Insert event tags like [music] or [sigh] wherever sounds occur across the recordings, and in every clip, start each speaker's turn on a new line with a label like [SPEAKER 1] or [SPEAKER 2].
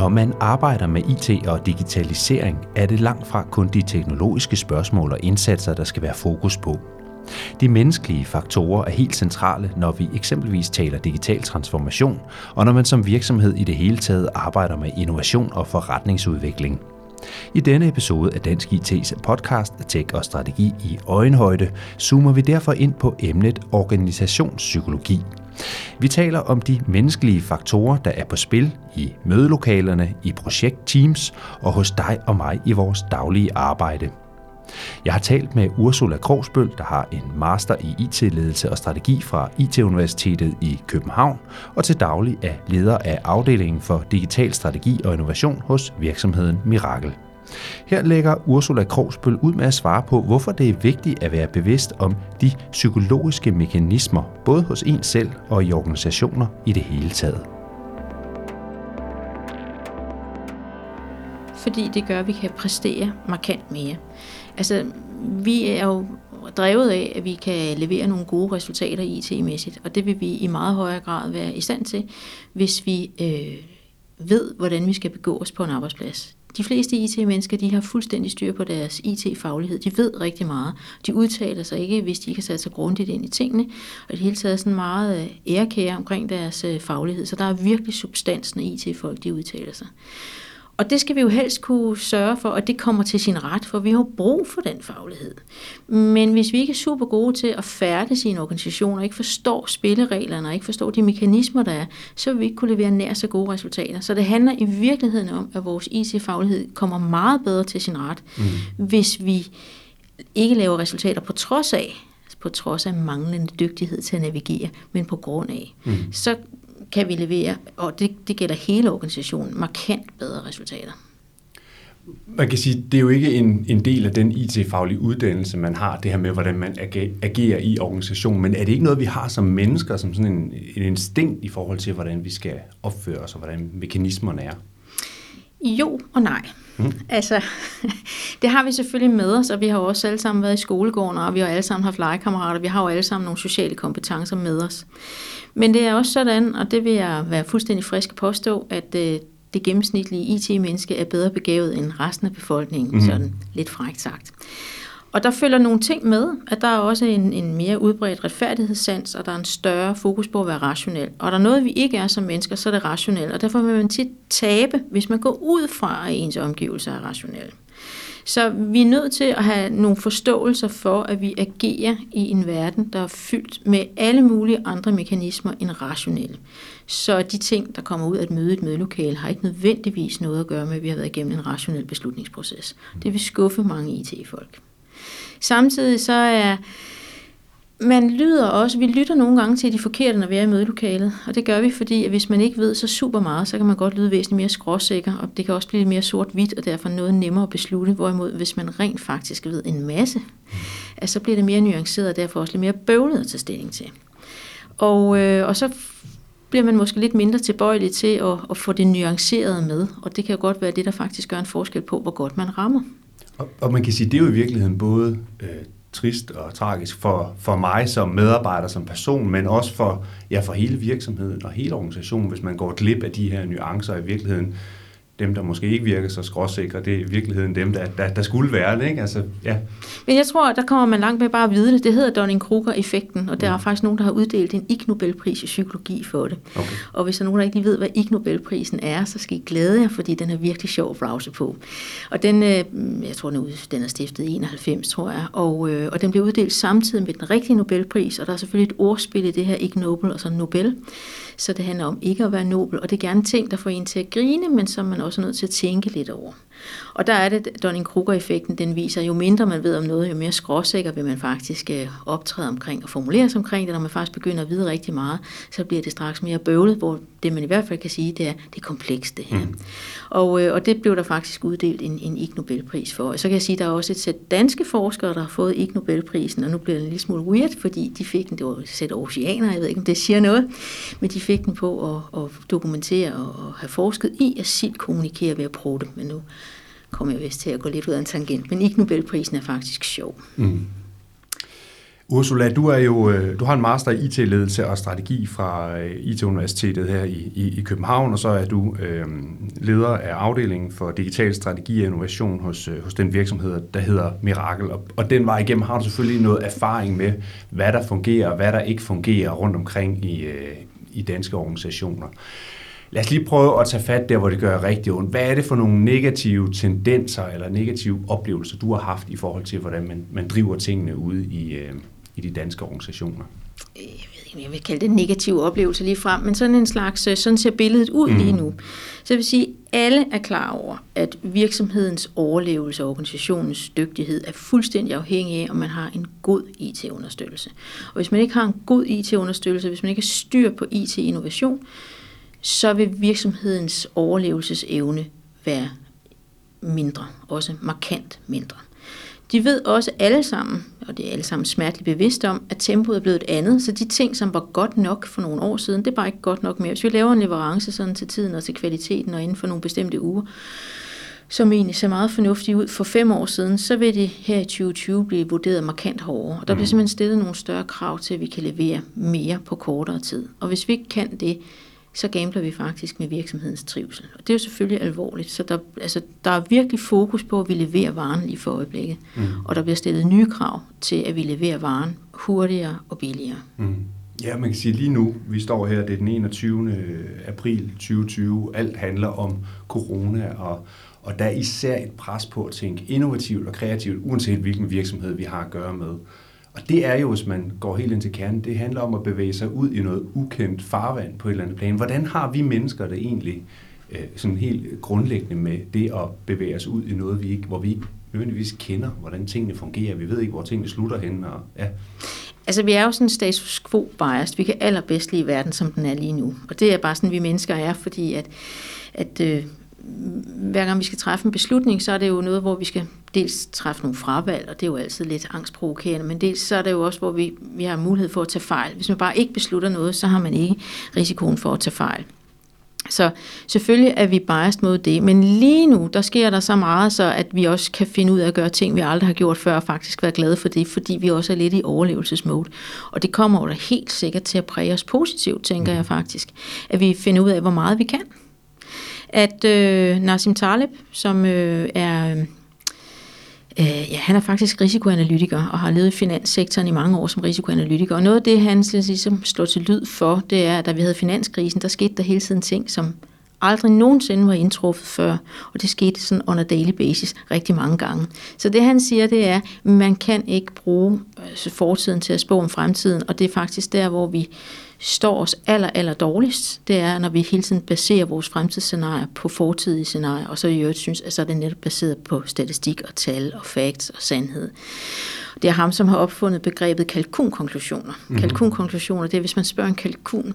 [SPEAKER 1] Når man arbejder med IT og digitalisering, er det langt fra kun de teknologiske spørgsmål og indsatser, der skal være fokus på. De menneskelige faktorer er helt centrale, når vi eksempelvis taler digital transformation, og når man som virksomhed i det hele taget arbejder med innovation og forretningsudvikling. I denne episode af Dansk IT's podcast Tech og Strategi i Øjenhøjde zoomer vi derfor ind på emnet organisationspsykologi. Vi taler om de menneskelige faktorer, der er på spil i mødelokalerne, i projektteams og hos dig og mig i vores daglige arbejde. Jeg har talt med Ursula Krogsbøl, der har en master i IT-ledelse og strategi fra IT-universitetet i København, og til daglig er leder af afdelingen for digital strategi og innovation hos virksomheden Mirakel. Her lægger Ursula Krogsbøl ud med at svare på, hvorfor det er vigtigt at være bevidst om de psykologiske mekanismer, både hos en selv og i organisationer i det hele taget.
[SPEAKER 2] Fordi det gør, at vi kan præstere markant mere. Altså, vi er jo drevet af, at vi kan levere nogle gode resultater IT-mæssigt, og det vil vi i meget højere grad være i stand til, hvis vi øh, ved, hvordan vi skal begå os på en arbejdsplads. De fleste IT-mennesker, de har fuldstændig styr på deres IT-faglighed. De ved rigtig meget. De udtaler sig ikke, hvis de ikke har sat sig grundigt ind i tingene. Og i det hele taget sådan meget øh, ærekære omkring deres øh, faglighed. Så der er virkelig substans, når IT-folk de udtaler sig. Og det skal vi jo helst kunne sørge for, at det kommer til sin ret, for vi har brug for den faglighed. Men hvis vi ikke er super gode til at færde organisation, og ikke forstår spillereglerne, og ikke forstår de mekanismer, der er, så vil vi ikke kunne levere nær så gode resultater. Så det handler i virkeligheden om, at vores IT-faglighed kommer meget bedre til sin ret, mm. hvis vi ikke laver resultater på trods af, på trods af manglende dygtighed til at navigere, men på grund af. Mm. Så kan vi levere, og det, det gælder hele organisationen, markant bedre resultater.
[SPEAKER 3] Man kan sige, det er jo ikke en, en del af den IT-faglige uddannelse, man har, det her med, hvordan man agerer i organisationen, men er det ikke noget, vi har som mennesker, som sådan en, en instinkt i forhold til, hvordan vi skal opføre os, og hvordan mekanismerne er?
[SPEAKER 2] Jo og nej. Mm. Altså, [laughs] det har vi selvfølgelig med os, og vi har jo også alle sammen været i skolegården, og vi har alle sammen haft legekammerater, vi har jo alle sammen nogle sociale kompetencer med os. Men det er også sådan, og det vil jeg være fuldstændig frisk at påstå, at øh, det gennemsnitlige IT-menneske er bedre begavet end resten af befolkningen, mm. sådan lidt frækt sagt. Og der følger nogle ting med, at der er også en, en mere udbredt retfærdighedssans, og der er en større fokus på at være rationel. Og der er noget, vi ikke er som mennesker, så er det rationelt. Og derfor vil man tit tabe, hvis man går ud fra, at ens omgivelser er rationelle. Så vi er nødt til at have nogle forståelser for, at vi agerer i en verden, der er fyldt med alle mulige andre mekanismer end rationelle. Så de ting, der kommer ud af et møde i et mødelokale, har ikke nødvendigvis noget at gøre med, at vi har været igennem en rationel beslutningsproces. Det vil skuffe mange IT-folk. Samtidig så er man lyder også, vi lytter nogle gange til de forkerte, når vi er i mødelokalet, og det gør vi, fordi at hvis man ikke ved så super meget, så kan man godt lyde væsentligt mere skråsikker, og det kan også blive mere sort-hvidt, og derfor noget nemmere at beslutte, hvorimod hvis man rent faktisk ved en masse, at så bliver det mere nuanceret, og derfor også lidt mere bøvlet at tage stilling til. Og, øh, og så bliver man måske lidt mindre tilbøjelig til at, at få det nuanceret med, og det kan jo godt være det, der faktisk gør en forskel på, hvor godt man rammer.
[SPEAKER 3] Og, og man kan sige, det er jo i virkeligheden både øh, trist og tragisk for, for mig som medarbejder, som person, men også for, ja, for hele virksomheden og hele organisationen, hvis man går glip af de her nuancer i virkeligheden dem, der måske ikke virker så skråsikre, det er i virkeligheden dem, der, der, der skulle være det. Ikke? Altså, ja.
[SPEAKER 2] Men jeg tror, der kommer man langt med bare at vide det. Det hedder Dunning-Kruger-effekten, og der er mm. faktisk nogen, der har uddelt en Ig Nobelpris i psykologi for det. Okay. Og hvis der er nogen, der ikke ved, hvad Ig Nobelprisen er, så skal I glæde jer, fordi den er virkelig sjov at browse på. Og den, øh, jeg tror, den er, den er stiftet i 91, tror jeg, og, øh, og den blev uddelt samtidig med den rigtige Nobelpris, og der er selvfølgelig et ordspil i det her Ig Nobel og så Nobel. Så det handler om ikke at være nobel, og det er gerne ting, der får en til at grine, men som man også er nødt til at tænke lidt over. Og der er det, Dunning-Kruger-effekten, den viser, jo mindre man ved om noget, jo mere skråsikker vil man faktisk øh, optræde omkring og formulere sig omkring det. Når man faktisk begynder at vide rigtig meget, så bliver det straks mere bøvlet, hvor det man i hvert fald kan sige, det er, det er komplekst det her. Mm. Og, øh, og det blev der faktisk uddelt en, en Ig Nobelpris for. Og så kan jeg sige, at der er også et sæt danske forskere, der har fået Ig Nobelprisen, og nu bliver det en lille smule weird, fordi de fik den, det var et sæt oceaner, jeg ved ikke, om det siger noget, men de fik den på at, at dokumentere og have forsket i, at sild kommunikerer ved at prøve det. Men nu kommer jeg vist til at gå lidt ud af en tangent, men ikke Nobelprisen er faktisk sjov. Mm.
[SPEAKER 3] Ursula, du er jo øh, du har en master i IT-ledelse og strategi fra øh, IT-universitetet her i, i, i København, og så er du øh, leder af afdelingen for digital strategi og innovation hos, øh, hos den virksomhed, der hedder Mirakel. Og, og den vej igennem har du selvfølgelig noget erfaring med, hvad der fungerer og hvad der ikke fungerer rundt omkring i, øh, i danske organisationer. Lad os lige prøve at tage fat der, hvor det gør rigtig ondt. Hvad er det for nogle negative tendenser eller negative oplevelser, du har haft i forhold til, hvordan man, man driver tingene ude i, øh, i de danske organisationer?
[SPEAKER 2] Jeg ved ikke, jeg vil kalde det negative oplevelser lige frem, men sådan en slags, øh, sådan ser billedet ud mm. lige nu. Så jeg vil sige, alle er klar over, at virksomhedens overlevelse og organisationens dygtighed er fuldstændig afhængig af, om man har en god IT-understøttelse. Og hvis man ikke har en god IT-understøttelse, hvis man ikke har styr på IT-innovation, så vil virksomhedens overlevelsesevne være mindre, også markant mindre. De ved også alle sammen, og det er alle sammen smerteligt bevidste om, at tempoet er blevet et andet, så de ting, som var godt nok for nogle år siden, det er bare ikke godt nok mere. Hvis vi laver en leverance sådan til tiden og til kvaliteten og inden for nogle bestemte uger, som egentlig ser meget fornuftigt ud for fem år siden, så vil det her i 2020 blive vurderet markant hårdere. Og der bliver mm. simpelthen stillet nogle større krav til, at vi kan levere mere på kortere tid. Og hvis vi ikke kan det, så gambler vi faktisk med virksomhedens trivsel. Og det er jo selvfølgelig alvorligt, så der, altså, der er virkelig fokus på, at vi leverer varen lige for øjeblikket. Mm. Og der bliver stillet nye krav til, at vi leverer varen hurtigere og billigere. Mm.
[SPEAKER 3] Ja, man kan sige lige nu, vi står her, det er den 21. april 2020, alt handler om corona, og, og der er især et pres på at tænke innovativt og kreativt, uanset hvilken virksomhed vi har at gøre med. Og det er jo, hvis man går helt ind til kernen, det handler om at bevæge sig ud i noget ukendt farvand på et eller andet plan. Hvordan har vi mennesker det egentlig øh, sådan helt grundlæggende med det at bevæge os ud i noget, vi ikke, hvor vi ikke nødvendigvis kender, hvordan tingene fungerer. Vi ved ikke, hvor tingene slutter hen. Og, ja.
[SPEAKER 2] Altså, vi er jo sådan status quo biased. Vi kan allerbedst lide verden, som den er lige nu. Og det er bare sådan, vi mennesker er, fordi at, at øh, hver gang vi skal træffe en beslutning, så er det jo noget, hvor vi skal dels træffe nogle fravalg, og det er jo altid lidt angstprovokerende, men dels så er det jo også, hvor vi, vi har mulighed for at tage fejl. Hvis man bare ikke beslutter noget, så har man ikke risikoen for at tage fejl. Så selvfølgelig er vi biased mod det, men lige nu, der sker der så meget, så at vi også kan finde ud af at gøre ting, vi aldrig har gjort før, og faktisk være glade for det, fordi vi også er lidt i overlevelsesmode. Og det kommer jo da helt sikkert til at præge os positivt, tænker jeg faktisk, at vi finder ud af, hvor meget vi kan at øh, Nassim Taleb, som øh, er... Øh, ja, han er faktisk risikoanalytiker og har levet i finanssektoren i mange år som risikoanalytiker. Og noget af det, han ligesom slår til lyd for, det er, at da vi havde finanskrisen, der skete der hele tiden ting, som aldrig nogensinde var indtruffet før, og det skete sådan on a daily basis rigtig mange gange. Så det han siger, det er, at man kan ikke bruge øh, fortiden til at spå om fremtiden, og det er faktisk der, hvor vi står os aller, aller dårligst, det er, når vi hele tiden baserer vores fremtidsscenarier på fortidige scenarier, og så i øvrigt synes, at så er det netop baseret på statistik og tal og facts og sandhed. Det er ham, som har opfundet begrebet kalkunkonklusioner. Mm-hmm. Kalkunkonklusioner, det er, hvis man spørger en kalkun,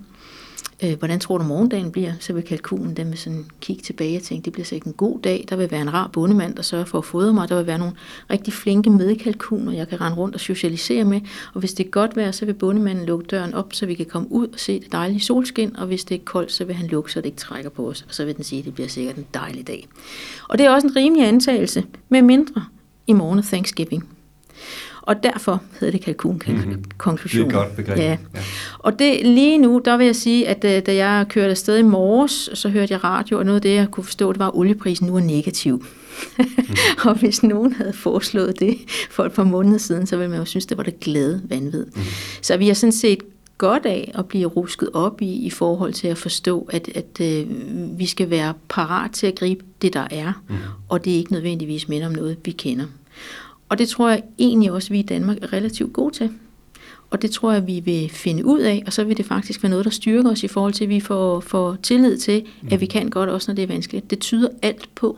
[SPEAKER 2] øh, hvordan tror du morgendagen bliver, så vil kalkunen den vil sådan kigge tilbage og tænke, det bliver sikkert en god dag, der vil være en rar bondemand, der sørger for at fodre mig, der vil være nogle rigtig flinke medkalkuner, jeg kan rende rundt og socialisere med, og hvis det er godt vejr, så vil bondemanden lukke døren op, så vi kan komme ud og se det dejlige solskin, og hvis det er koldt, så vil han lukke, så det ikke trækker på os, og så vil den sige, at det bliver sikkert en dejlig dag. Og det er også en rimelig antagelse, med mindre i morgen Thanksgiving. Og derfor hedder det kalkun-konklusion.
[SPEAKER 3] Mm-hmm. Det er et godt begreb.
[SPEAKER 2] Ja. ja. Og det, lige nu, der vil jeg sige, at øh, da jeg kørte afsted i morges, så hørte jeg radio, og noget af det, jeg kunne forstå, det var, at olieprisen nu er negativ. Mm. [laughs] og hvis nogen havde foreslået det for et par måneder siden, så ville man jo synes, det var det glade vanvid. Mm. Så vi har sådan set godt af at blive rusket op i, i forhold til at forstå, at, at øh, vi skal være parat til at gribe det, der er, mm. og det er ikke nødvendigvis minder om noget, vi kender. Og det tror jeg egentlig også, at vi i Danmark er relativt gode til. Og det tror jeg, vi vil finde ud af, og så vil det faktisk være noget, der styrker os i forhold til, at vi får, får tillid til, at vi kan godt også, når det er vanskeligt. Det tyder alt på.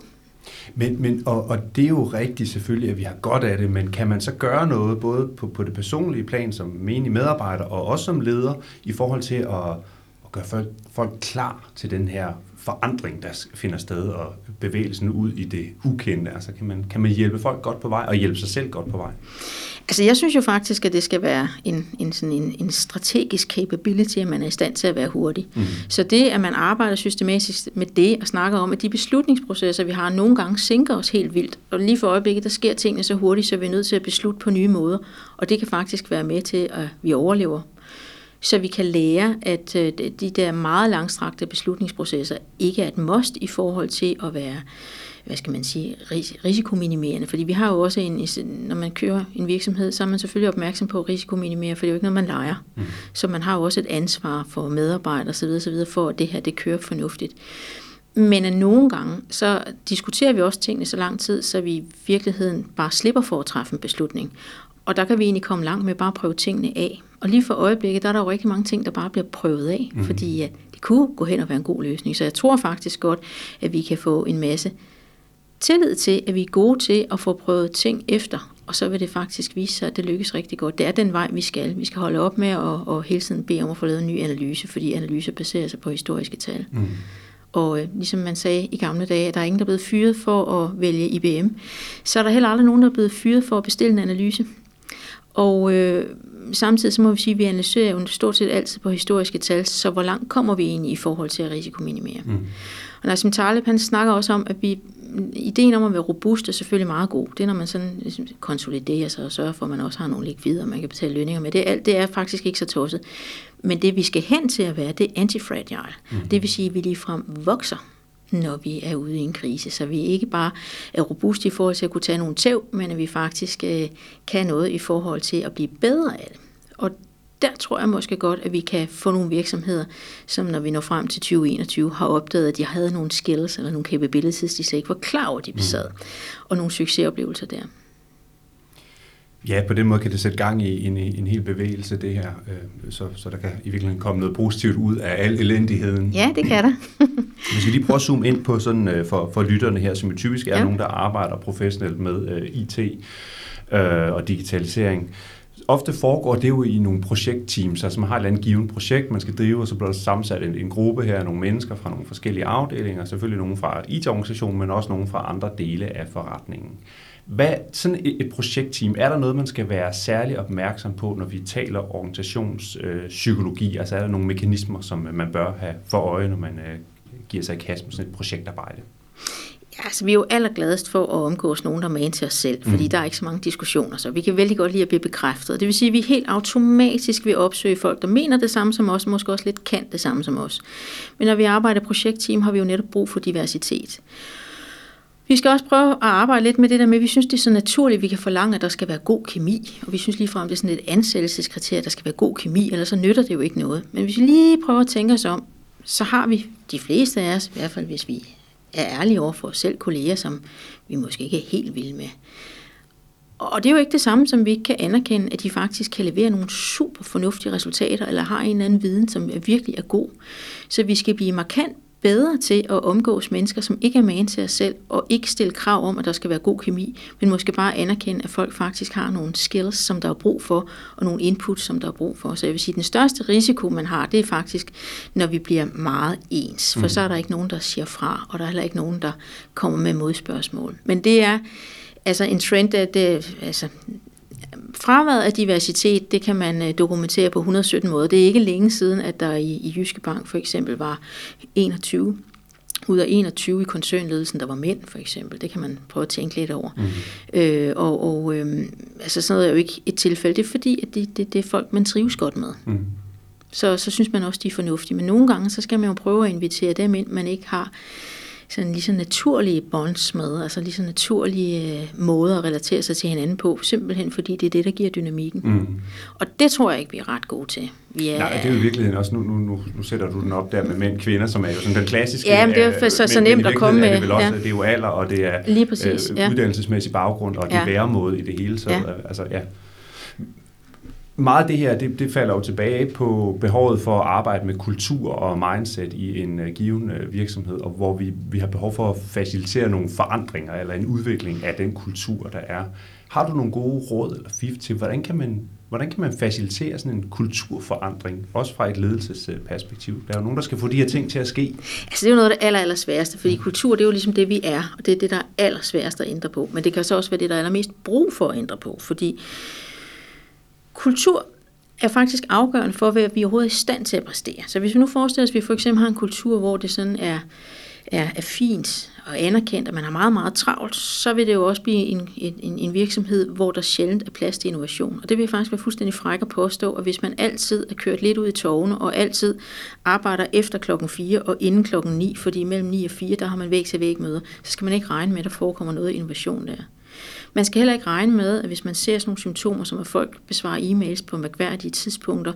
[SPEAKER 3] Men, men, og, og det er jo rigtigt selvfølgelig, at vi har godt af det, men kan man så gøre noget, både på, på det personlige plan som menig medarbejder, og også som leder, i forhold til at, at gøre folk, folk klar til den her forandring, der finder sted, og bevægelsen ud i det ukendte? Altså kan man, kan man hjælpe folk godt på vej, og hjælpe sig selv godt på vej?
[SPEAKER 2] Altså jeg synes jo faktisk, at det skal være en, en, sådan en, en strategisk capability, at man er i stand til at være hurtig. Mm. Så det, at man arbejder systematisk med det, og snakker om, at de beslutningsprocesser, vi har, nogle gange sænker os helt vildt. Og lige for øjeblikket, der sker tingene så hurtigt, så vi er nødt til at beslutte på nye måder. Og det kan faktisk være med til, at vi overlever så vi kan lære, at øh, de der meget langstrakte beslutningsprocesser ikke er et must i forhold til at være hvad skal man sige, risikominimerende. Fordi vi har jo også en, når man kører en virksomhed, så er man selvfølgelig opmærksom på at risikominimere, for det er jo ikke noget, man leger. Mm. Så man har jo også et ansvar for medarbejdere osv., osv. for at det her, det kører fornuftigt. Men at nogle gange, så diskuterer vi også tingene så lang tid, så vi i virkeligheden bare slipper for at træffe en beslutning. Og der kan vi egentlig komme langt med bare at prøve tingene af. Og lige for øjeblikket, der er der jo rigtig mange ting, der bare bliver prøvet af, mm. fordi at det kunne gå hen og være en god løsning. Så jeg tror faktisk godt, at vi kan få en masse tillid til, at vi er gode til at få prøvet ting efter, og så vil det faktisk vise sig, at det lykkes rigtig godt. Det er den vej, vi skal. Vi skal holde op med at og hele tiden bede om at få lavet en ny analyse, fordi analyser baserer sig på historiske tal. Mm. Og øh, ligesom man sagde i gamle dage, at der er ingen, der er blevet fyret for at vælge IBM, så er der heller aldrig nogen, der er blevet fyret for at bestille en analyse. Og øh, samtidig så må vi sige, at vi analyserer jo stort set altid på historiske tal, så hvor langt kommer vi egentlig i forhold til at risikominimere. Mm. Og Nassim Taleb, han snakker også om, at vi, ideen om at være robust er selvfølgelig meget god. Det er, når man sådan ligesom konsoliderer sig og sørger for, at man også har nogle likvider, og man kan betale lønninger med. Det er, det er faktisk ikke så tosset. Men det, vi skal hen til at være, det er antifragile. Mm. Det vil sige, at vi ligefrem vokser når vi er ude i en krise. Så vi ikke bare er robuste i forhold til at kunne tage nogle tæv, men at vi faktisk øh, kan noget i forhold til at blive bedre af det. Og der tror jeg måske godt, at vi kan få nogle virksomheder, som når vi når frem til 2021, har opdaget, at de havde nogle skills eller nogle capabilities, de slet ikke var klar over, de besad, mm. og nogle succesoplevelser der.
[SPEAKER 3] Ja, på den måde kan det sætte gang i en, en hel bevægelse, det her, øh, så, så der kan i virkeligheden komme noget positivt ud af al elendigheden.
[SPEAKER 2] Ja, det kan der. [clears throat]
[SPEAKER 3] Hvis vi lige prøver at zoome ind på sådan øh, for, for lytterne her, som jo typisk er ja. nogen, der arbejder professionelt med øh, IT øh, og digitalisering, ofte foregår det jo i nogle projektteams, altså man har et eller andet givet projekt, man skal drive, og så bliver der sammensat en, en gruppe her, nogle mennesker fra nogle forskellige afdelinger, selvfølgelig nogle fra IT-organisationen, men også nogle fra andre dele af forretningen. Hvad, sådan et, et projektteam, er der noget, man skal være særlig opmærksom på, når vi taler organisationspsykologi? Øh, altså er der nogle mekanismer, som man bør have for øje, når man øh, giver sig i kast med sådan et projektarbejde?
[SPEAKER 2] Ja, altså, vi er jo allergladest for at omgås nogen, der er med til os selv, fordi mm. der er ikke så mange diskussioner, så vi kan vældig godt lide at blive bekræftet. Det vil sige, at vi helt automatisk vil opsøge folk, der mener det samme som os, og måske også lidt kan det samme som os. Men når vi arbejder projektteam, har vi jo netop brug for diversitet. Vi skal også prøve at arbejde lidt med det der med, at vi synes, det er så naturligt, at vi kan forlange, at der skal være god kemi. Og vi synes ligefrem, det er sådan et ansættelseskriterie, at der skal være god kemi, ellers så nytter det jo ikke noget. Men hvis vi lige prøver at tænke os om, så har vi de fleste af os, i hvert fald hvis vi er ærlige over for os selv, kolleger, som vi måske ikke er helt vilde med. Og det er jo ikke det samme, som vi ikke kan anerkende, at de faktisk kan levere nogle super fornuftige resultater, eller har en eller anden viden, som virkelig er god. Så vi skal blive markant bedre til at omgås mennesker, som ikke er man til os selv, og ikke stille krav om, at der skal være god kemi, men måske bare anerkende, at folk faktisk har nogle skills, som der er brug for, og nogle inputs, som der er brug for. Så jeg vil sige, at den største risiko, man har, det er faktisk, når vi bliver meget ens, for mm. så er der ikke nogen, der siger fra, og der er heller ikke nogen, der kommer med modspørgsmål. Men det er altså en trend, at det, altså, fraværet af diversitet, det kan man øh, dokumentere på 117 måder. Det er ikke længe siden, at der i, i Jyske Bank for eksempel var 21 ud af 21 i koncernledelsen, der var mænd, for eksempel. Det kan man prøve at tænke lidt over. Mm-hmm. Øh, og og øh, altså sådan noget er jo ikke et tilfælde. Det er fordi, at det, det, det er folk, man trives godt med. Mm. Så, så synes man også, de er fornuftige. Men nogle gange, så skal man jo prøve at invitere dem ind, man ikke har sådan lige så naturlige bonds med, altså lige så naturlige øh, måder at relatere sig til hinanden på, simpelthen fordi det er det, der giver dynamikken. Mm. Og det tror jeg ikke, vi er ret gode til.
[SPEAKER 3] Vi er, Nej, det er jo i virkeligheden også, nu, nu, nu, nu sætter du den op der med mænd kvinder, som er jo sådan den klassiske.
[SPEAKER 2] Ja, men det er jo så, så nemt at komme med.
[SPEAKER 3] Det, vel også, ja. det er jo alder, og det er
[SPEAKER 2] Lige præcis,
[SPEAKER 3] øh, uddannelsesmæssig baggrund, og det ja. væremåde i det hele. Så, ja. altså, ja meget af det her, det, det falder jo tilbage på behovet for at arbejde med kultur og mindset i en uh, given uh, virksomhed, og hvor vi, vi har behov for at facilitere nogle forandringer eller en udvikling af den kultur, der er. Har du nogle gode råd eller fif til, hvordan kan man Hvordan kan man facilitere sådan en kulturforandring, også fra et ledelsesperspektiv? Der er jo nogen, der skal få de her ting til at ske.
[SPEAKER 2] Altså det er jo noget af det aller, aller sværeste, fordi kultur det er jo ligesom det, vi er, og det er det, der er allersværest at ændre på. Men det kan så også være det, der er allermest brug for at ændre på, fordi kultur er faktisk afgørende for, hvad vi overhovedet er i stand til at præstere. Så hvis vi nu forestiller os, at vi for eksempel har en kultur, hvor det sådan er, er, er fint og anerkendt, at man har meget, meget travlt, så vil det jo også blive en, en, en virksomhed, hvor der sjældent er plads til innovation. Og det vil jeg faktisk være fuldstændig fræk at påstå, at hvis man altid er kørt lidt ud i tårne, og altid arbejder efter klokken 4 og inden klokken 9, fordi mellem 9 og 4, der har man væk til væk møder, så skal man ikke regne med, at der forekommer noget innovation der. Man skal heller ikke regne med, at hvis man ser sådan nogle symptomer, som at folk besvarer e-mails på mærkværdige tidspunkter,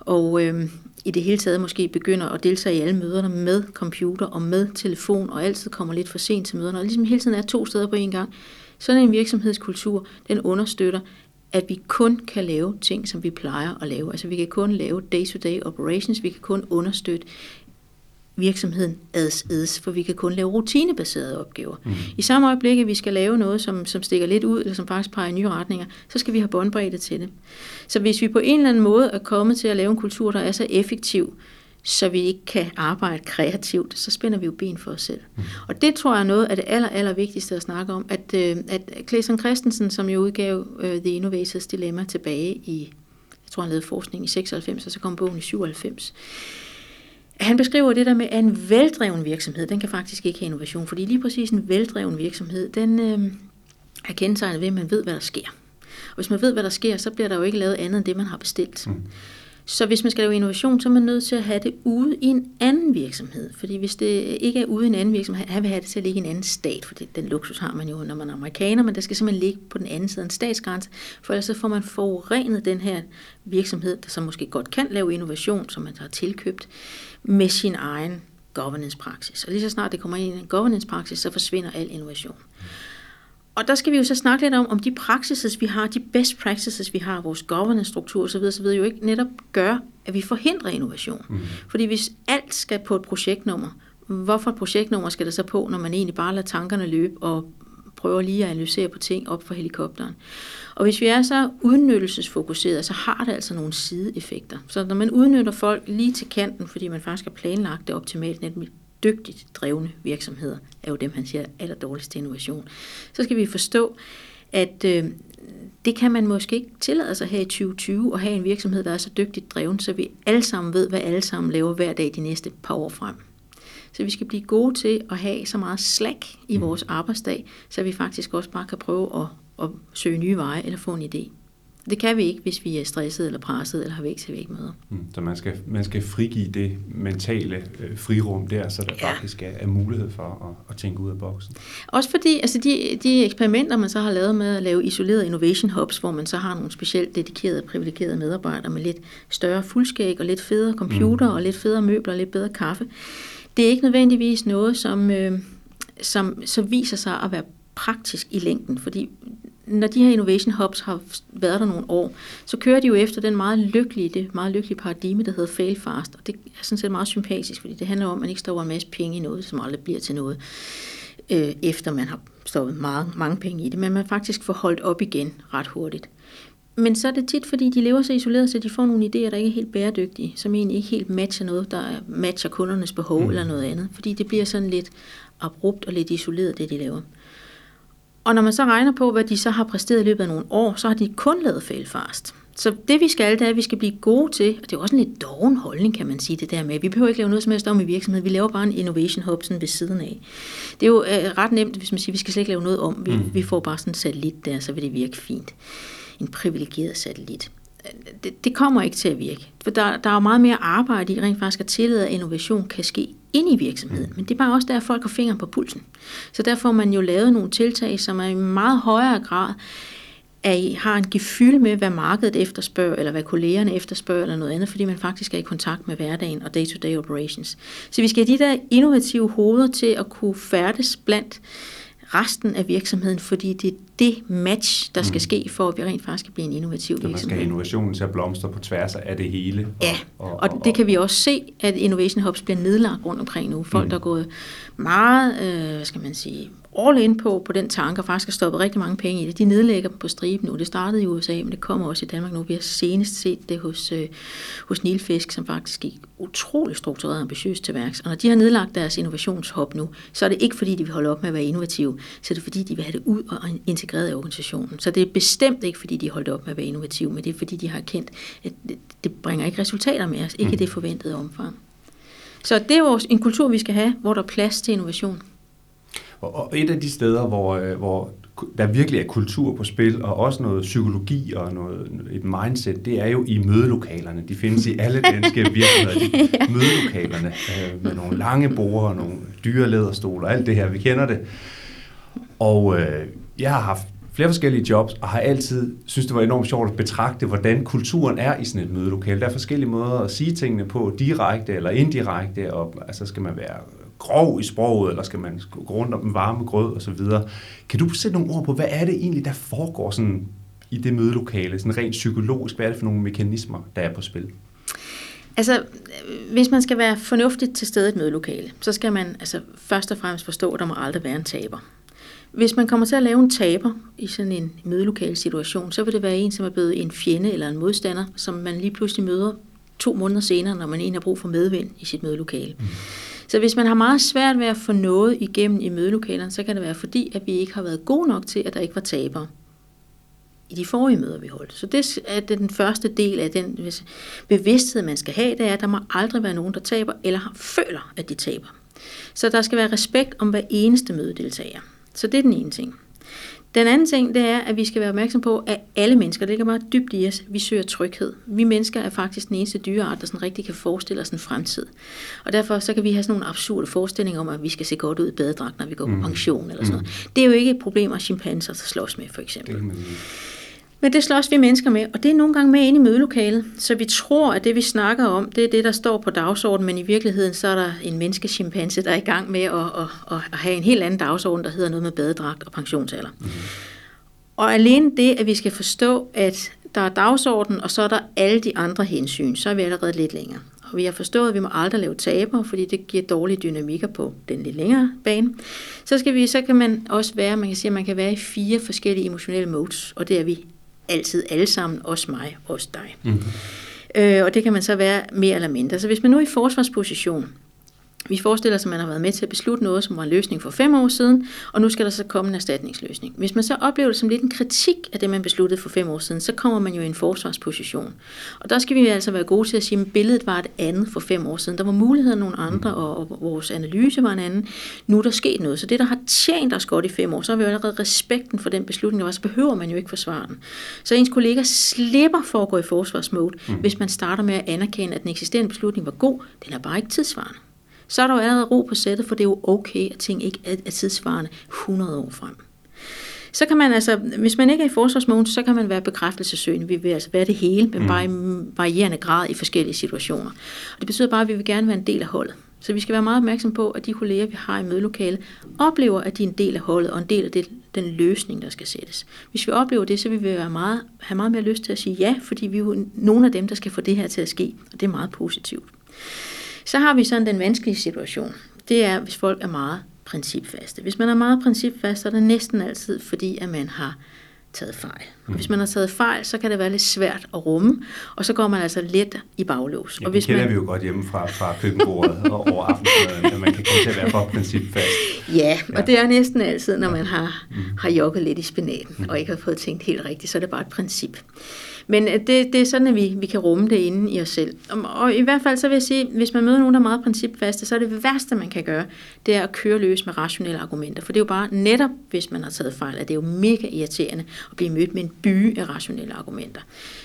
[SPEAKER 2] og øh, i det hele taget måske begynder at deltage i alle møderne med computer og med telefon, og altid kommer lidt for sent til møderne, og ligesom hele tiden er to steder på en gang. Sådan en virksomhedskultur, den understøtter, at vi kun kan lave ting, som vi plejer at lave. Altså vi kan kun lave day-to-day operations, vi kan kun understøtte virksomheden ads eds, for vi kan kun lave rutinebaserede opgaver. Mm. I samme øjeblik, at vi skal lave noget, som, som stikker lidt ud, eller som faktisk peger i nye retninger, så skal vi have båndbredde til det. Så hvis vi på en eller anden måde er kommet til at lave en kultur, der er så effektiv, så vi ikke kan arbejde kreativt, så spænder vi jo ben for os selv. Mm. Og det tror jeg er noget af det aller, aller vigtigste at snakke om, at, øh, at Clayson Christensen, som jo udgav uh, The Innovators Dilemma tilbage i, jeg tror han lavede forskning i 96, og så kom bogen i 97, han beskriver det der med, at en veldreven virksomhed, den kan faktisk ikke have innovation, fordi lige præcis en veldreven virksomhed, den øh, er kendetegnet ved, at man ved, hvad der sker. Og hvis man ved, hvad der sker, så bliver der jo ikke lavet andet end det, man har bestilt. Mm. Så hvis man skal lave innovation, så er man nødt til at have det ude i en anden virksomhed. Fordi hvis det ikke er ude i en anden virksomhed, han vil have det til at ligge i en anden stat, for den luksus har man jo, når man er amerikaner, men det skal simpelthen ligge på den anden side af en statsgrænse, for ellers så får man forurenet den her virksomhed, der så måske godt kan lave innovation, som man har tilkøbt, med sin egen governance-praksis. Og lige så snart det kommer ind i en governance-praksis, så forsvinder al innovation. Og der skal vi jo så snakke lidt om, om de praksises, vi har, de best practices, vi har, vores governance-struktur osv., så ved jo ikke netop gør, at vi forhindrer innovation. Mm. Fordi hvis alt skal på et projektnummer, hvorfor et projektnummer skal der så på, når man egentlig bare lader tankerne løbe og prøver lige at analysere på ting op for helikopteren. Og hvis vi er så udnyttelsesfokuseret, så har det altså nogle sideeffekter. Så når man udnytter folk lige til kanten, fordi man faktisk har planlagt det optimalt, nemlig dygtigt drevne virksomheder, er jo dem, han siger aller dårligst til innovation, så skal vi forstå, at øh, det kan man måske ikke tillade sig her i 2020 at have en virksomhed, der er så dygtigt dreven, så vi alle sammen ved, hvad alle sammen laver hver dag de næste par år frem. Så vi skal blive gode til at have så meget slag i mm. vores arbejdsdag, så vi faktisk også bare kan prøve at, at søge nye veje eller få en idé. Det kan vi ikke, hvis vi er stresset eller presset eller har væk til væk møder.
[SPEAKER 3] Mm, så man skal, man skal frigive det mentale øh, frirum der, så der ja. faktisk er, er mulighed for at, at tænke ud af boksen.
[SPEAKER 2] Også fordi altså de, de eksperimenter, man så har lavet med at lave isolerede innovation hubs, hvor man så har nogle specielt dedikerede og privilegerede medarbejdere med lidt større fuldskæg og lidt federe computer mm. og lidt federe møbler og lidt bedre kaffe. Det er ikke nødvendigvis noget, som, øh, som så viser sig at være praktisk i længden, fordi når de her innovation hubs har været der nogle år, så kører de jo efter den meget lykkelige, det meget lykkelige paradigme, der hedder fail fast. Og det er sådan set meget sympatisk, fordi det handler om, at man ikke står en masse penge i noget, som aldrig bliver til noget, øh, efter man har stoppet meget, mange penge i det, men man faktisk får holdt op igen ret hurtigt. Men så er det tit, fordi de lever så isoleret, så de får nogle idéer, der ikke er helt bæredygtige, som egentlig ikke helt matcher noget, der matcher kundernes behov mm. eller noget andet. Fordi det bliver sådan lidt abrupt og lidt isoleret, det de laver. Og når man så regner på, hvad de så har præsteret i løbet af nogle år, så har de kun lavet failfast. Så det vi skal, det er, at vi skal blive gode til, og det er også en lidt doven holdning, kan man sige, det der med, vi behøver ikke lave noget som helst om i virksomheden, vi laver bare en innovation hub sådan ved siden af. Det er jo øh, ret nemt, hvis man siger, vi skal slet ikke lave noget om, vi, mm. vi får bare sådan en satellit der, så vil det virke fint. En privilegeret satellit. Det, det kommer ikke til at virke, for der, der er jo meget mere arbejde i rent faktisk at tillade, at innovation kan ske ind i virksomheden. Men det er bare også der, at folk har fingeren på pulsen. Så derfor man jo lavet nogle tiltag, som er i meget højere grad at I har en gefyld med, hvad markedet efterspørger, eller hvad kollegerne efterspørger, eller noget andet, fordi man faktisk er i kontakt med hverdagen og day-to-day operations. Så vi skal have de der innovative hoveder til at kunne færdes blandt resten af virksomheden, fordi det er det match, der skal mm. ske, for at vi rent faktisk kan blive en innovativ
[SPEAKER 3] så
[SPEAKER 2] virksomhed.
[SPEAKER 3] man skal innovationen til at blomstre på tværs af det hele.
[SPEAKER 2] Og, ja, og, og, og, og det kan vi også se, at Innovation Hubs bliver nedlagt rundt omkring nu. Folk, mm. der er gået meget, øh, hvad skal man sige, all in på, på den tanke, og faktisk har stoppet rigtig mange penge i det. De nedlægger dem på striben nu. Det startede i USA, men det kommer også i Danmark nu. Vi har senest set det hos, øh, hos Nilfisk, som faktisk gik utrolig struktureret og ambitiøst til værks. Og når de har nedlagt deres innovationshop nu, så er det ikke fordi, de vil holde op med at være innovative, så er det fordi, de vil have det ud og integreret i organisationen. Så det er bestemt ikke fordi, de holdt op med at være innovative, men det er fordi, de har kendt, at det, det bringer ikke resultater med os, ikke i mm. det forventede omfang. Så det er jo en kultur, vi skal have, hvor der er plads til innovation.
[SPEAKER 3] Og et af de steder, hvor, øh, hvor der virkelig er kultur på spil, og også noget psykologi og noget, et mindset, det er jo i mødelokalerne. De findes i alle danske [laughs] virksomheder, de ja. mødelokalerne, øh, med nogle lange borde og nogle dyre læderstole og alt det her. Vi kender det. Og øh, jeg har haft flere forskellige jobs, og har altid synes det var enormt sjovt at betragte, hvordan kulturen er i sådan et mødelokale. Der er forskellige måder at sige tingene på, direkte eller indirekte, og altså skal man være grov i sproget, eller skal man gå rundt om den varme grød og så videre. Kan du sætte nogle ord på, hvad er det egentlig, der foregår sådan i det mødelokale, sådan rent psykologisk? Hvad er det for nogle mekanismer, der er på spil?
[SPEAKER 2] Altså, hvis man skal være fornuftigt til stede i et mødelokale, så skal man altså, først og fremmest forstå, at der må aldrig være en taber. Hvis man kommer til at lave en taber i sådan en mødelokale situation, så vil det være en, som er blevet en fjende eller en modstander, som man lige pludselig møder to måneder senere, når man egentlig har brug for medvind i sit mødelokale. Mm. Så hvis man har meget svært ved at få noget igennem i mødelokalerne, så kan det være fordi, at vi ikke har været gode nok til, at der ikke var tabere i de forrige møder, vi holdt. Så det er den første del af den bevidsthed, man skal have, det er, at der må aldrig være nogen, der taber, eller føler, at de taber. Så der skal være respekt om hver eneste mødedeltager. Så det er den ene ting. Den anden ting, det er, at vi skal være opmærksom på, at alle mennesker, det ligger meget dybt i os, vi søger tryghed. Vi mennesker er faktisk den eneste dyreart, der sådan rigtig kan forestille os en fremtid. Og derfor så kan vi have sådan nogle absurde forestillinger om, at vi skal se godt ud i badedragt, når vi går på mm. pension eller sådan mm. noget. Det er jo ikke et problem, at chimpanser slås med, for eksempel. Det men det slås vi mennesker med, og det er nogle gange med ind i mødelokalet. Så vi tror, at det vi snakker om, det er det, der står på dagsordenen, men i virkeligheden så er der en menneskechimpanse, der er i gang med at, at, at, at have en helt anden dagsorden, der hedder noget med badedragt og pensionsalder. Mm-hmm. Og alene det, at vi skal forstå, at der er dagsorden, og så er der alle de andre hensyn, så er vi allerede lidt længere. Og vi har forstået, at vi må aldrig lave taber, fordi det giver dårlige dynamikker på den lidt længere bane. Så, skal vi, så kan man også være, man kan sige, at man kan være i fire forskellige emotionelle modes, og det er vi altid alle sammen, også mig, også dig. Mm-hmm. Øh, og det kan man så være mere eller mindre. Så hvis man nu er i forsvarsposition, vi forestiller os, at man har været med til at beslutte noget, som var en løsning for fem år siden, og nu skal der så komme en erstatningsløsning. Hvis man så oplever det som lidt en kritik af det, man besluttede for fem år siden, så kommer man jo i en forsvarsposition. Og der skal vi altså være gode til at sige, at billedet var et andet for fem år siden. Der var muligheder nogle andre, og, og vores analyse var en anden. Nu er der sket noget. Så det, der har tjent os godt i fem år, så har vi jo allerede respekten for den beslutning, der var, så behøver man jo ikke forsvare den. Så ens kollega slipper for at gå i forsvarsmode, mm. hvis man starter med at anerkende, at den eksisterende beslutning var god, den er bare ikke tidsvarende så er der jo allerede ro på sættet, for det er jo okay, at ting ikke er, tidsvarende 100 år frem. Så kan man altså, hvis man ikke er i forsvarsmåden, så kan man være bekræftelsesøgende. Vi vil altså være det hele, men mm. bare i varierende grad i forskellige situationer. Og det betyder bare, at vi vil gerne være en del af holdet. Så vi skal være meget opmærksom på, at de kolleger, vi har i mødelokalet, oplever, at de er en del af holdet og en del af det, den løsning, der skal sættes. Hvis vi oplever det, så vil vi være meget, have meget mere lyst til at sige ja, fordi vi er jo nogle af dem, der skal få det her til at ske, og det er meget positivt. Så har vi sådan den vanskelige situation. Det er, hvis folk er meget principfaste. Hvis man er meget principfast, så er det næsten altid fordi, at man har taget fejl. Mm. Hvis man har taget fejl, så kan det være lidt svært at rumme, og så går man altså lidt i baglås.
[SPEAKER 3] Ja,
[SPEAKER 2] og
[SPEAKER 3] hvis det kender man... vi jo godt hjemme fra, fra køkkenbordet og over aftensmaden, at man kan komme til at være for principfast.
[SPEAKER 2] Ja, ja, og det er næsten altid, når man har, mm. har jogget lidt i spinaten, mm. og ikke har fået tænkt helt rigtigt, så er det bare et princip. Men øh, det, det er sådan, at vi, vi kan rumme det inde i os selv. Og, og i hvert fald så vil jeg sige, hvis man møder nogen, der er meget principfaste, så er det værste, man kan gøre, det er at køre løs med rationelle argumenter. For det er jo bare netop, hvis man har taget fejl, at det er jo mega irriterende at blive mødt med en by af rationelle argumenter.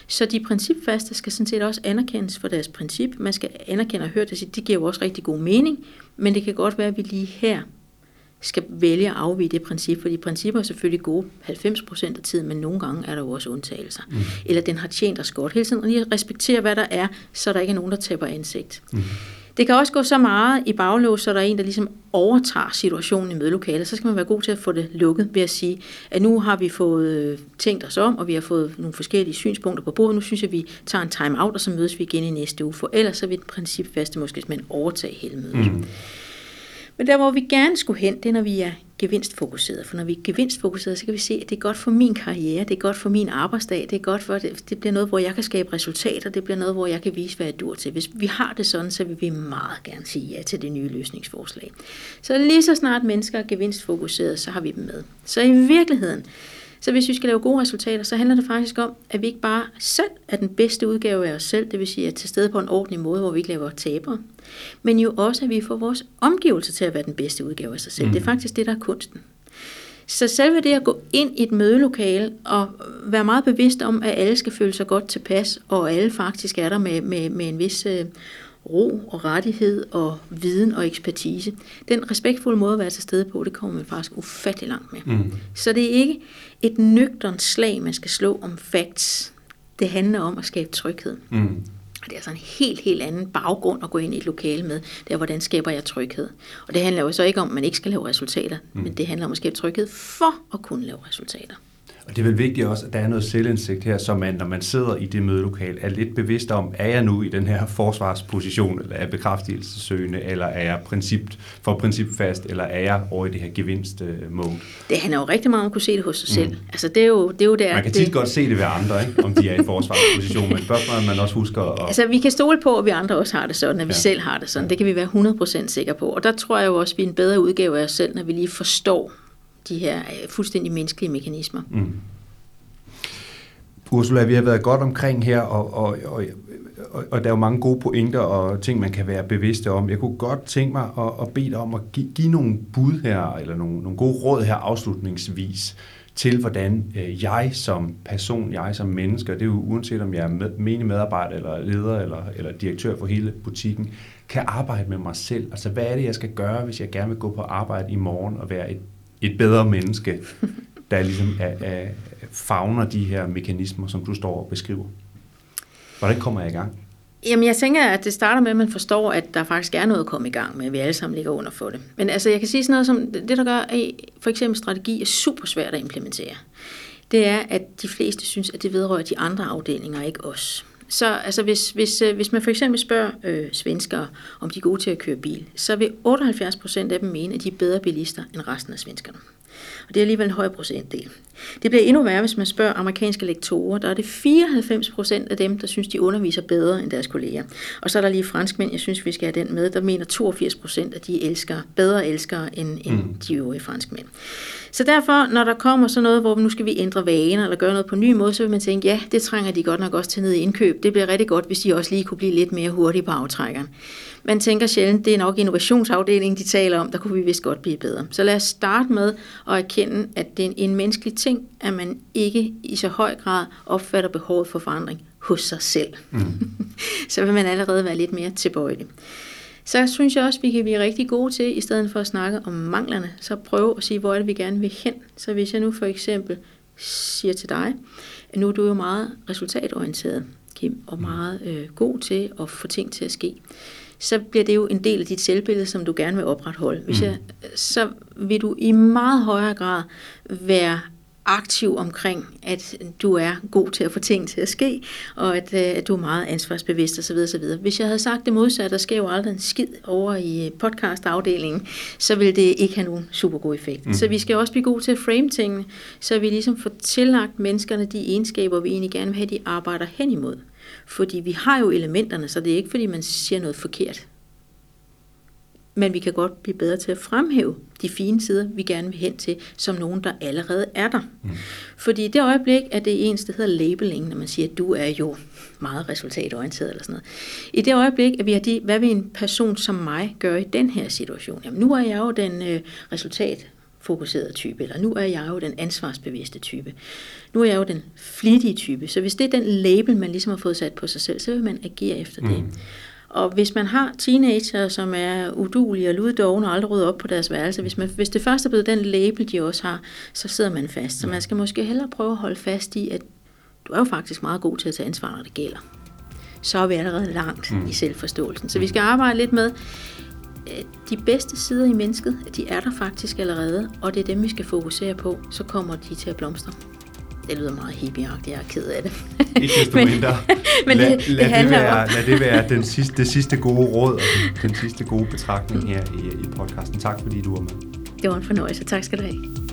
[SPEAKER 2] Så de principfaste skal sådan set også anerkendes for deres princip. Man skal anerkende og høre det, det giver jo også rigtig god mening, men det kan godt være, at vi lige her skal vælge at afvige det princip, fordi principper er selvfølgelig gode 90% af tiden, men nogle gange er der jo også undtagelser. Mm. Eller den har tjent os godt. Hele tiden lige respektere, hvad der er, så der ikke er nogen, der taber ansigt. Mm. Det kan også gå så meget i baglås, så der er en, der ligesom overtager situationen i mødelokalet. Så skal man være god til at få det lukket ved at sige, at nu har vi fået øh, tænkt os om, og vi har fået nogle forskellige synspunkter på bordet. Nu synes jeg, at vi tager en time-out, og så mødes vi igen i næste uge. For ellers så vil den principfaste måske overtage hele mødet. Mm. Men der, hvor vi gerne skulle hen, det er, når vi er gevinstfokuseret. For når vi er gevinstfokuseret, så kan vi se, at det er godt for min karriere, det er godt for min arbejdsdag, det er godt for, det, det bliver noget, hvor jeg kan skabe resultater, det bliver noget, hvor jeg kan vise, hvad jeg dur til. Hvis vi har det sådan, så vil vi meget gerne sige ja til det nye løsningsforslag. Så lige så snart mennesker er gevinstfokuseret, så har vi dem med. Så i virkeligheden, så hvis vi skal lave gode resultater, så handler det faktisk om, at vi ikke bare selv er den bedste udgave af os selv, det vil sige at til stede på en ordentlig måde, hvor vi ikke laver tabere, men jo også, at vi får vores omgivelser til at være den bedste udgave af sig selv. Mm. Det er faktisk det, der er kunsten. Så selve det at gå ind i et mødelokale og være meget bevidst om, at alle skal føle sig godt tilpas, og alle faktisk er der med, med, med en vis øh, ro og rettighed og viden og ekspertise. Den respektfulde måde at være til stede på, det kommer man faktisk ufattelig langt med. Mm. Så det er ikke et nøgternt slag, man skal slå om facts. Det handler om at skabe tryghed. Mm. Og det er altså en helt, helt anden baggrund at gå ind i et lokale med. Det er, hvordan skaber jeg tryghed. Og det handler jo så ikke om, at man ikke skal lave resultater, mm. men det handler om at skabe tryghed for at kunne lave resultater.
[SPEAKER 3] Og det er vel vigtigt også, at der er noget selvindsigt her, så man, når man sidder i det mødelokal, er lidt bevidst om, er jeg nu i den her forsvarsposition, eller er jeg bekræftelsesøgende, eller er jeg princip, for princip fast, eller er jeg over i det her gevinst-mode?
[SPEAKER 2] Det handler jo rigtig meget om at kunne se det hos sig selv. Mm. Altså, det er jo, det er jo der,
[SPEAKER 3] man kan tit det... godt se det ved andre, ikke? om de er i forsvarsposition, men spørgsmålet man også husker at...
[SPEAKER 2] Altså, vi kan stole på, at vi andre også har det sådan, at vi ja. selv har det sådan. Det kan vi være 100% sikre på. Og der tror jeg jo også, at vi er en bedre udgave af os selv, når vi lige forstår, de her øh, fuldstændig menneskelige mekanismer. Mm.
[SPEAKER 3] Ursula, vi har været godt omkring her, og, og, og, og, og der er jo mange gode pointer og ting, man kan være bevidste om. Jeg kunne godt tænke mig at, at bede dig om at give, give nogle bud her, eller nogle, nogle gode råd her afslutningsvis, til hvordan øh, jeg som person, jeg som menneske, det er jo uanset om jeg er med, menig medarbejder, eller leder, eller, eller direktør for hele butikken, kan arbejde med mig selv. Altså, hvad er det, jeg skal gøre, hvis jeg gerne vil gå på arbejde i morgen og være et et bedre menneske, der ligesom er, er, fagner de her mekanismer, som du står og beskriver? Hvordan kommer jeg i gang?
[SPEAKER 2] Jamen, jeg tænker, at det starter med, at man forstår, at der faktisk er noget at komme i gang med, at vi alle sammen ligger under for det. Men altså, jeg kan sige sådan noget som, det der gør, at for eksempel strategi er super svært at implementere. Det er, at de fleste synes, at det vedrører de andre afdelinger, ikke os. Så altså, hvis, hvis, øh, hvis man for eksempel spørger øh, svenskere, om de er gode til at køre bil, så vil 78 procent af dem mene, at de er bedre bilister end resten af svenskerne. Og det er alligevel en høj procentdel. Det bliver endnu værre, hvis man spørger amerikanske lektorer. Der er det 94 procent af dem, der synes, de underviser bedre end deres kolleger. Og så er der lige franskmænd, jeg synes, vi skal have den med, der mener 82 procent, at de elsker, bedre elskere end, end mm. de øvrige franskmænd. Så derfor, når der kommer sådan noget, hvor nu skal vi ændre vaner eller gøre noget på en ny måde, så vil man tænke, ja, det trænger de godt nok også til ned i indkøb. Det bliver rigtig godt, hvis de også lige kunne blive lidt mere hurtige på aftrækkeren. Man tænker sjældent, det er nok innovationsafdelingen, de taler om, der kunne vi vist godt blive bedre. Så lad os starte med at erkende, at det er en menneskelig ting, at man ikke i så høj grad opfatter behovet for forandring hos sig selv. Mm. [laughs] så vil man allerede være lidt mere tilbøjelig. Så synes jeg også, vi kan blive rigtig gode til, i stedet for at snakke om manglerne, så prøve at sige, hvor er det, vi gerne vil hen. Så hvis jeg nu for eksempel siger til dig, at nu er du jo meget resultatorienteret, Kim, og mm. meget øh, god til at få ting til at ske, så bliver det jo en del af dit selvbillede, som du gerne vil opretholde. Hvis mm. jeg, så vil du i meget højere grad være aktiv omkring, at du er god til at få ting til at ske, og at, øh, at du er meget ansvarsbevidst osv. osv. Hvis jeg havde sagt det modsatte, der sker jo aldrig en skid over i øh, podcastafdelingen, så vil det ikke have nogen super god effekt. Mm. Så vi skal også blive gode til at frame tingene, så vi ligesom får tillagt menneskerne de egenskaber, vi egentlig gerne vil have, de arbejder hen imod. Fordi vi har jo elementerne, så det er ikke fordi, man siger noget forkert men vi kan godt blive bedre til at fremhæve de fine sider, vi gerne vil hen til, som nogen, der allerede er der. Mm. Fordi i det øjeblik, at det er ens, der hedder labeling, når man siger, at du er jo meget resultatorienteret eller sådan noget. I det øjeblik, at vi har de, hvad vil en person som mig gøre i den her situation? Jamen, nu er jeg jo den øh, resultat fokuserede type, eller nu er jeg jo den ansvarsbevidste type. Nu er jeg jo den flittige type. Så hvis det er den label, man ligesom har fået sat på sig selv, så vil man agere efter det. Og hvis man har teenager, som er udulige og luddogne og aldrig rydder op på deres værelse, hvis, man, hvis det først er blevet den label, de også har, så sidder man fast. Så man skal måske hellere prøve at holde fast i, at du er jo faktisk meget god til at tage ansvar, når det gælder. så er vi allerede langt mm. i selvforståelsen. Så vi skal arbejde lidt med, øh, de bedste sider i mennesket, de er der faktisk allerede, og det er dem, vi skal fokusere på, så kommer de til at blomstre. Det lyder meget hippieagtigt, jeg er ked af det.
[SPEAKER 3] Ikke desto [laughs] mindre. [laughs] men lad, det, lad, det, det være, lad det være den sidste, det sidste gode råd og den, den sidste gode betragtning her i, i podcasten. Tak fordi du var med.
[SPEAKER 2] Det var en fornøjelse. Tak skal du have.